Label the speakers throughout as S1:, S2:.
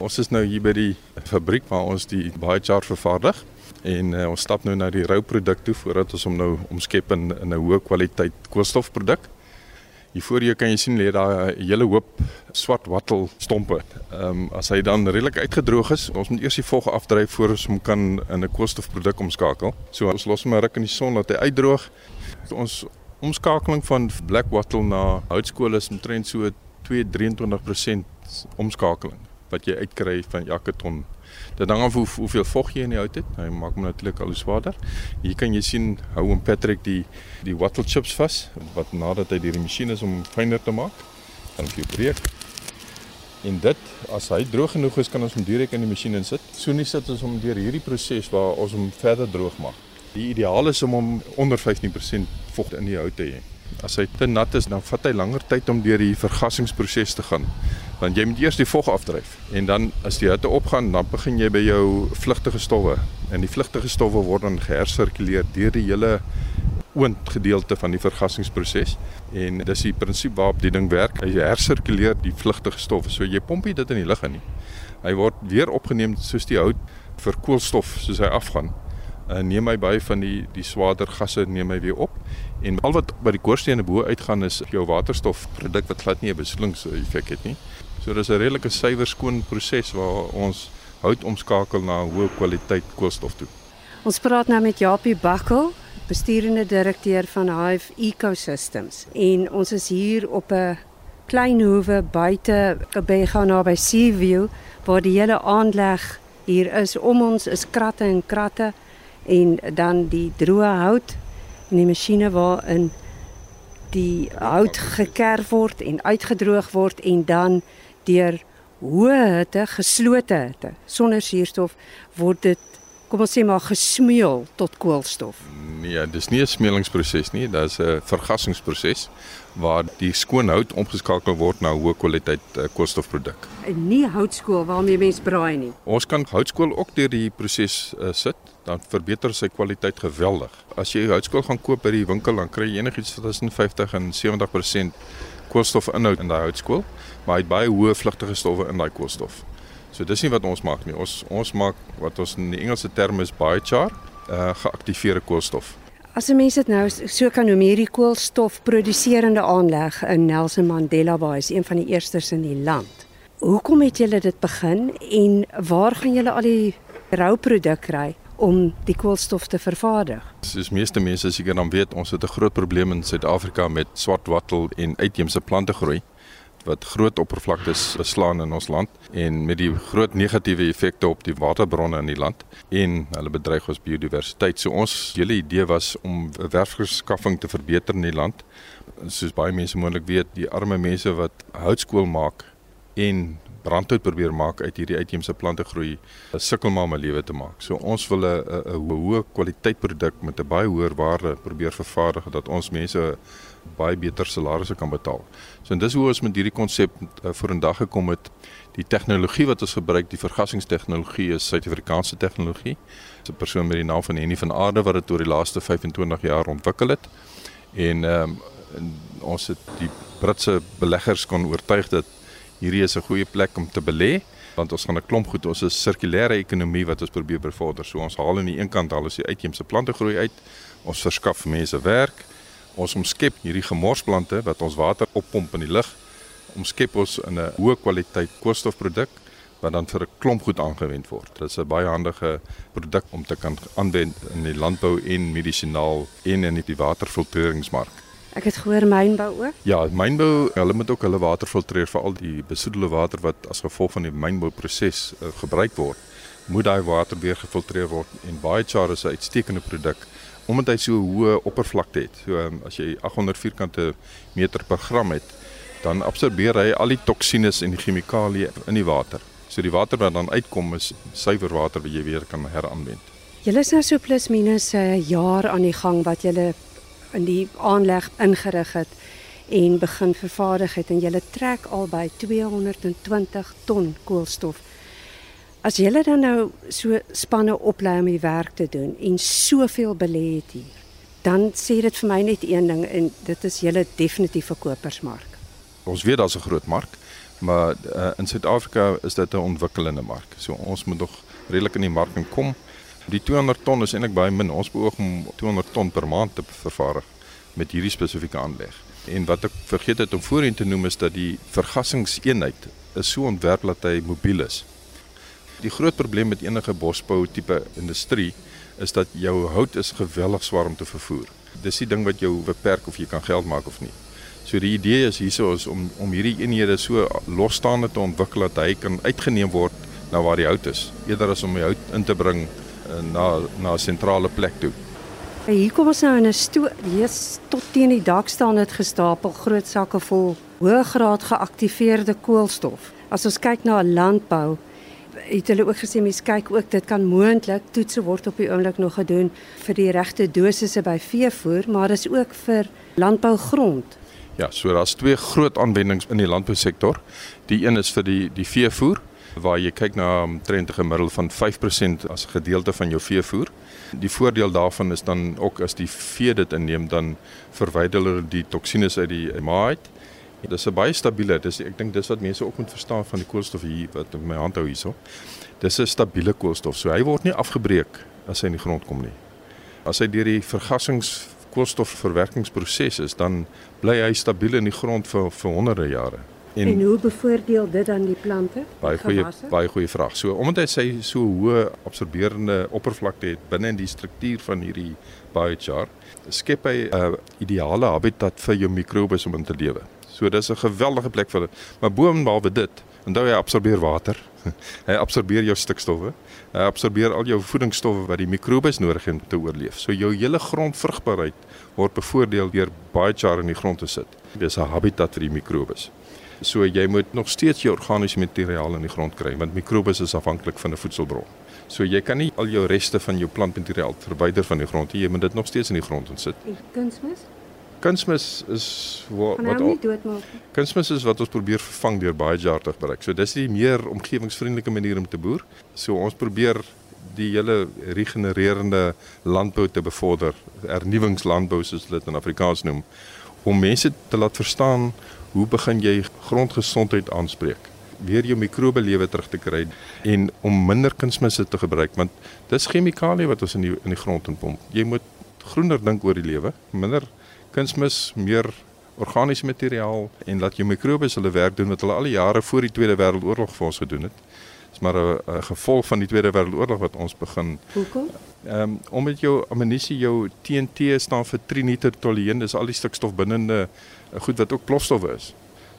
S1: Ons is nou hier by die fabriek waar ons die biochar vervaardig en uh, ons stap nou na die rou produk toe voordat ons hom nou omskep in, 'n hoë kwaliteit koolstofproduk. Hier voor jou kan jy sien lê daar 'n hele hoop swart wattel stompe. Ehm um, as hy dan redelik uitgedroog is, ons moet eers die vog afdryf voor ons hom kan in 'n koolstofproduk omskakel. So ons los hom ruk in die son dat hy uitdroog. Ons omskakeling van black wattle na houtskool is omtrent so 2-23% omskakeling wat jy uitkry van elke ton Dit hang af hoe, hoeveel vog jy in die hout het. Hy maak hom natuurlik al hoe swaarder. Hier kan jy sien hou hom Patrick die die wattle chips vas wat nadat hy deur die masjien is om fyner te maak. Dan jy breek. En dit as hy droog genoeg is kan ons hom direk in die masjien insit. So nie sit ons hom deur hierdie proses waar ons hom verder droog maak. Die ideaal is om hom onder 15% vog in die hout te hê. As hy te nat is, dan vat hy langer tyd om deur die vergassingsproses te gaan want jy moet eers die vog afdryf en dan as die hitte opgaan dan begin jy by jou vlugtige stowwe. En die vlugtige stowwe word dan gehersirkuleer deur die hele oond gedeelte van die vergassingsproses. En dis die prinsip waarop die ding werk. Hy hersirkuleer die vlugtige stowwe. So jy pomp dit in die lug in nie. Hy word weer opgeneem soos die hout vir koolstof soos hy afgaan. Uh, neem hy baie van die die swaarder gasse neem hy weer op. En al wat by die koorsteene bo uitgaan is jou waterstofproduk wat glad nie 'n besoedelingseffek het nie So dis 'n redelike suiwer skoon proses waar ons hout omskakel na hoë kwaliteit koolstof toe.
S2: Ons praat nou met Japie Bakkel, besturende direkteur van Hive Ecosystems en ons is hier op 'n klein hoewe buite Gebega naby Seaview waar die hele aanleg hier is om ons is kratte en kratte en dan die droë hout en die masjiene waarin die hout gekerf word en uitgedroog word en dan deur hoë hitte, geslote hitte, sonder suurstof word dit kom ons sê maar gesmeel tot koolstof.
S1: Nee, dis nie 'n smeelingsproses nie, dit is 'n vergassingsproses waar die skoon hout omgeskakel word na hoë kwaliteit uh, koolstofproduk.
S2: En nie houtskool waarmee mens braai nie.
S1: Ons kan houtskool ook deur die proses uh, sit, dan verbeter sy kwaliteit geweldig. As jy houtskool gaan koop by die winkel, dan kry jy enigiets tussen 50 en 70% koolstofinhoud in daai houtskool, maar hy het baie hoë vlugtige stowwe in daai koolstof. So dis nie wat ons maak nie. Ons ons maak wat ons in die Engelse term is biochar, uh geaktiveerde koolstof.
S2: As 'n mens dit nou so kan noem hierdie koolstofproduserende aanleg in Nelson Mandela Bay is een van die eerstes in die land. Hoekom het julle dit begin en waar gaan julle al die rou produk kry? Om die koolstof te vervaardig.
S1: Soos meeste mense seker dan weet, ons het 'n groot probleem in Suid-Afrika met swart wattel en uitheemse plante groei wat groot oppervlaktes beslaan in ons land en met die groot negatiewe effekte op die waterbronne in die land en hulle bedreig ons biodiversiteit. So ons hele idee was om werfverskaffing te verbeter in die land. Soos baie mense moontlik weet, die arme mense wat houtskool maak en brandhout probeer maak uit hierdie uitheemse plante groei, sukkel maar om 'n lewe te maak. So ons wil 'n hoë kwaliteit produk met 'n baie hoër waarde probeer vervaardig dat ons mense baie beter salarisse kan betaal. So en dis hoe ons met hierdie konsep uh, vorendag gekom het. Die tegnologie wat ons gebruik, die vergassingstegnologie is Suid-Afrikaanse tegnologie. Dis 'n persoon met die naam van Henny van Aarde wat dit oor die laaste 25 jaar ontwikkel het. En ehm um, ons het die Britse beleggers kon oortuig dat hierdie is 'n goeie plek om te belê want ons gaan 'n klomp goed ons is sirkulêre ekonomie wat ons probeer bevorder. So ons haal aan die een kant al ons die uitheemse plante groei uit. Ons verskaf mense werk. Ons omskep hierdie gemorsplante wat ons water oppomp in die lug. Omskep ons in 'n hoë kwaliteit koolstofproduk wat dan vir 'n klomp goed aangewend word. Dit is 'n baie handige produk om te kan aanwend in die landbou en medisinaal en in die waterfiltreringsmark.
S2: Ek het gehoor mynbou ook.
S1: Ja, mynbou, hulle moet ook hulle water filtreer vir al die besoedelde water wat as gevolg van die mynbouproses uh, gebruik word. Moet daai water weer gefiltreer word en baie char is 'n uitstekende produk omdat hy so hoë oppervlakte het. So um, as jy 800 vierkante meter per gram het, dan absorbeer hy al die toksines en die chemikalieë in die water. So die water wat dan uitkom is suiwer water wat jy weer kan heraanwend.
S2: Julle is nou so plus minus 'n jaar aan die gang wat julle in die aanleg ingerig het en begin vervaardig het en jy trek al by 220 ton koolstof. As jy dan nou so spanne oplei om die werk te doen en soveel belê het hier, dan sê dit vir my net een ding en dit is julle definitief 'n kopersmark.
S1: Ons weet daar's 'n groot mark. Maar uh, in Suid-Afrika is dit 'n ontwikkelende mark. So ons moet nog redelik in die mark kom. Die 200 ton is eintlik baie min. Ons beoog om 200 ton per maand te vervaardig met hierdie spesifieke aanleg. En wat ek vergeet het om voorheen te noem is dat die vergassingseenheid is so ontwerp dat hy mobiel is. Die groot probleem met enige bosbou tipe industrie is dat jou hout is geweldig swaar om te vervoer. Dis die ding wat jou beperk of jy kan geld maak of nie. So die idee is hierso is om om hierdie eenhede so losstaande te ontwikkel dat hy kan uitgeneem word na waar die hout is, eerder as om die hout in te bring na na 'n sentrale plek toe.
S2: Hier kom ons nou in 'n stoel, jy's tot teen die dak staan dit gestapel groot sakke vol hoëgraad geaktiveerde koolstof. As ons kyk na landbou, het hulle ook gesê mense kyk ook dit kan moontlik toetse word op die oomblik nog gedoen vir die regte dosisse by veevoer, maar dis ook vir landbougrond.
S1: Ja, so daar's twee groot aanwendings in die landbousektor. Die een is vir die die veevoer waar jy kyk na 'n trendige gemiddel van 5% as gedeelte van jou veevoer. Die voordeel daarvan is dan ook as die vee dit inneem dan verwyder hulle die toksines uit die maag uit Dis 'n baie stabiele. Dis ek dink dis wat mense ook moet verstaan van die koolstof hier wat in my hand hou hierso. Dis 'n stabiele koolstof. So hy word nie afgebreek as hy in die grond kom nie. As hy deur die vergassings koolstofverwerkingsproses is, dan bly hy stabiel in die grond vir vir honderde jare.
S2: En, en hoe bevoordeel dit dan die plante?
S1: Baie goeie baie goeie vraag. So omdat hy sy so hoë absorberende oppervlakte het binne in die struktuur van hierdie biochar, skep hy 'n ideale habitat vir jou mikrobes om in te lewe. So dis 'n geweldige plek vir dit. Maar boonbehalwe dit, onthou hy absorbeer water. hy absorbeer jou stikstowwe. Hy absorbeer al jou voedingsstowwe wat die mikrobes nodig het om te oorleef. So jou hele grondvrugbaarheid word bevoordeel deur baie char in die grond te sit. Dis 'n habitat vir die mikrobes. So jy moet nog steeds jou organiese materiaal in die grond kry want mikrobes is afhanklik van 'n voedselbron. So jy kan nie al jou reste van jou plantmateriaal verwyder van die grond nie. Jy moet dit nog steeds in die grond insit.
S2: Kunsmis?
S1: kunsmis is wat wat kunsmis is wat ons probeer vervang deur baie jaar te gebruik. So dis die meer omgewingsvriendelike manier om te boer. So ons probeer die hele regenererende landbou te bevorder, hernuwingslandbou soos dit in Afrikaans noem, om mense te laat verstaan hoe begin jy grondgesondheid aanspreek weer jou mikrobe lewe terug te kry en om minder kunsmisse te gebruik want dis chemikalieë wat ons in die in die grond inpomp. Jy moet groener dink oor die lewe, minder kunsmis, meer organiese materiaal en laat jou mikrobes hulle werk doen wat hulle al die jare voor die Tweede Wêreldoorlog vir ons gedoen het. Dis maar 'n gevolg van die Tweede Wêreldoorlog wat ons begin.
S2: Hoekom?
S1: Ehm um, omdat jou ammunisie jou TNT staan vir trinitrotolueen, dis al die stikstof binnende eh, goed wat ook plofstof is.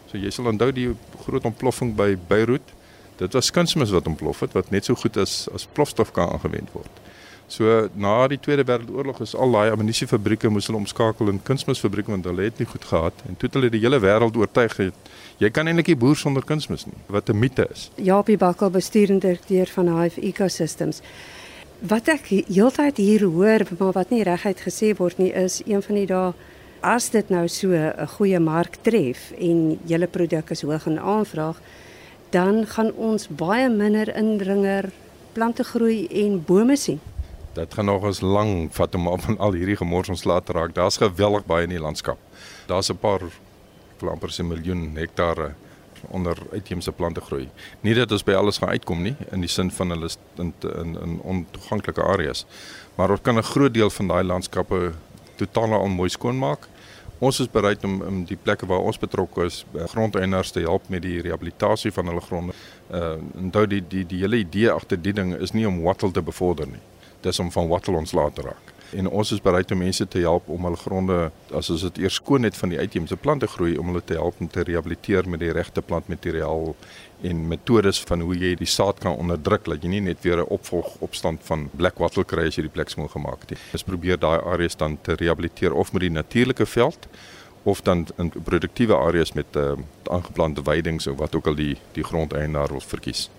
S1: So jy sal onthou die groot ontploffing by Beirut. Dit was kunsmis wat ontplof het wat net so goed as as plofstof kan aangewend word. So na die Tweede Wêreldoorlog is al daai ammunisiefabrieke moes hulle omskakel in kunsmisfabrieke want hulle het nie goed gehad en toe het hulle die hele wêreld oortuig het jy kan eintlik nie boer sonder kunsmis nie wat 'n mite is.
S2: Japie Bakkel bestuurende direkteur van Hive Ecosystems. Wat ek heeltyd hier hoor maar wat nie reguit gesê word nie is een van die dae as dit nou so 'n goeie mark tref en julle produk is hoog in aanvraag dan gaan ons baie minder indringer plante groei en bome sien.
S1: Dit gaan nog eens lank vat om op al hierdie gemors ontslae te raak. Daar's geweldig baie in die landskap. Daar's 'n paar amper 'n miljoen hektare onder uitheemse plante groei. Nie dat ons by alles gaan uitkom nie in die sin van hulle in in, in ontoeganklike areas. Maar ons kan 'n groot deel van daai landskappe totaal al mooi skoonmaak. Ons is bereid om in die plekke waar ons betrokke is, eh, grondeienaars te help met die rehabilitasie van hulle gronde. Uh en dit die die die hele idee agter die ding is nie om wattle te bevorder nie dis om van wattle ontslae te raak. En ons is bereid om mense te help om hul gronde as ons dit eers skoon het van die uitheemse plante groei om hulle te help om te rehabiliteer met die regte plantmateriaal en metodes van hoe jy die saad kan onderdruk dat jy nie net weer 'n opvolg opstand van black wattle kry as jy die plek skoon gemaak het nie. Ons probeer daai areas dan te rehabiliteer of met die natuurlike veld of dan in produktiewe areas met uh, aangeplante weidings of wat ook al die die grondeienaar wil verkies.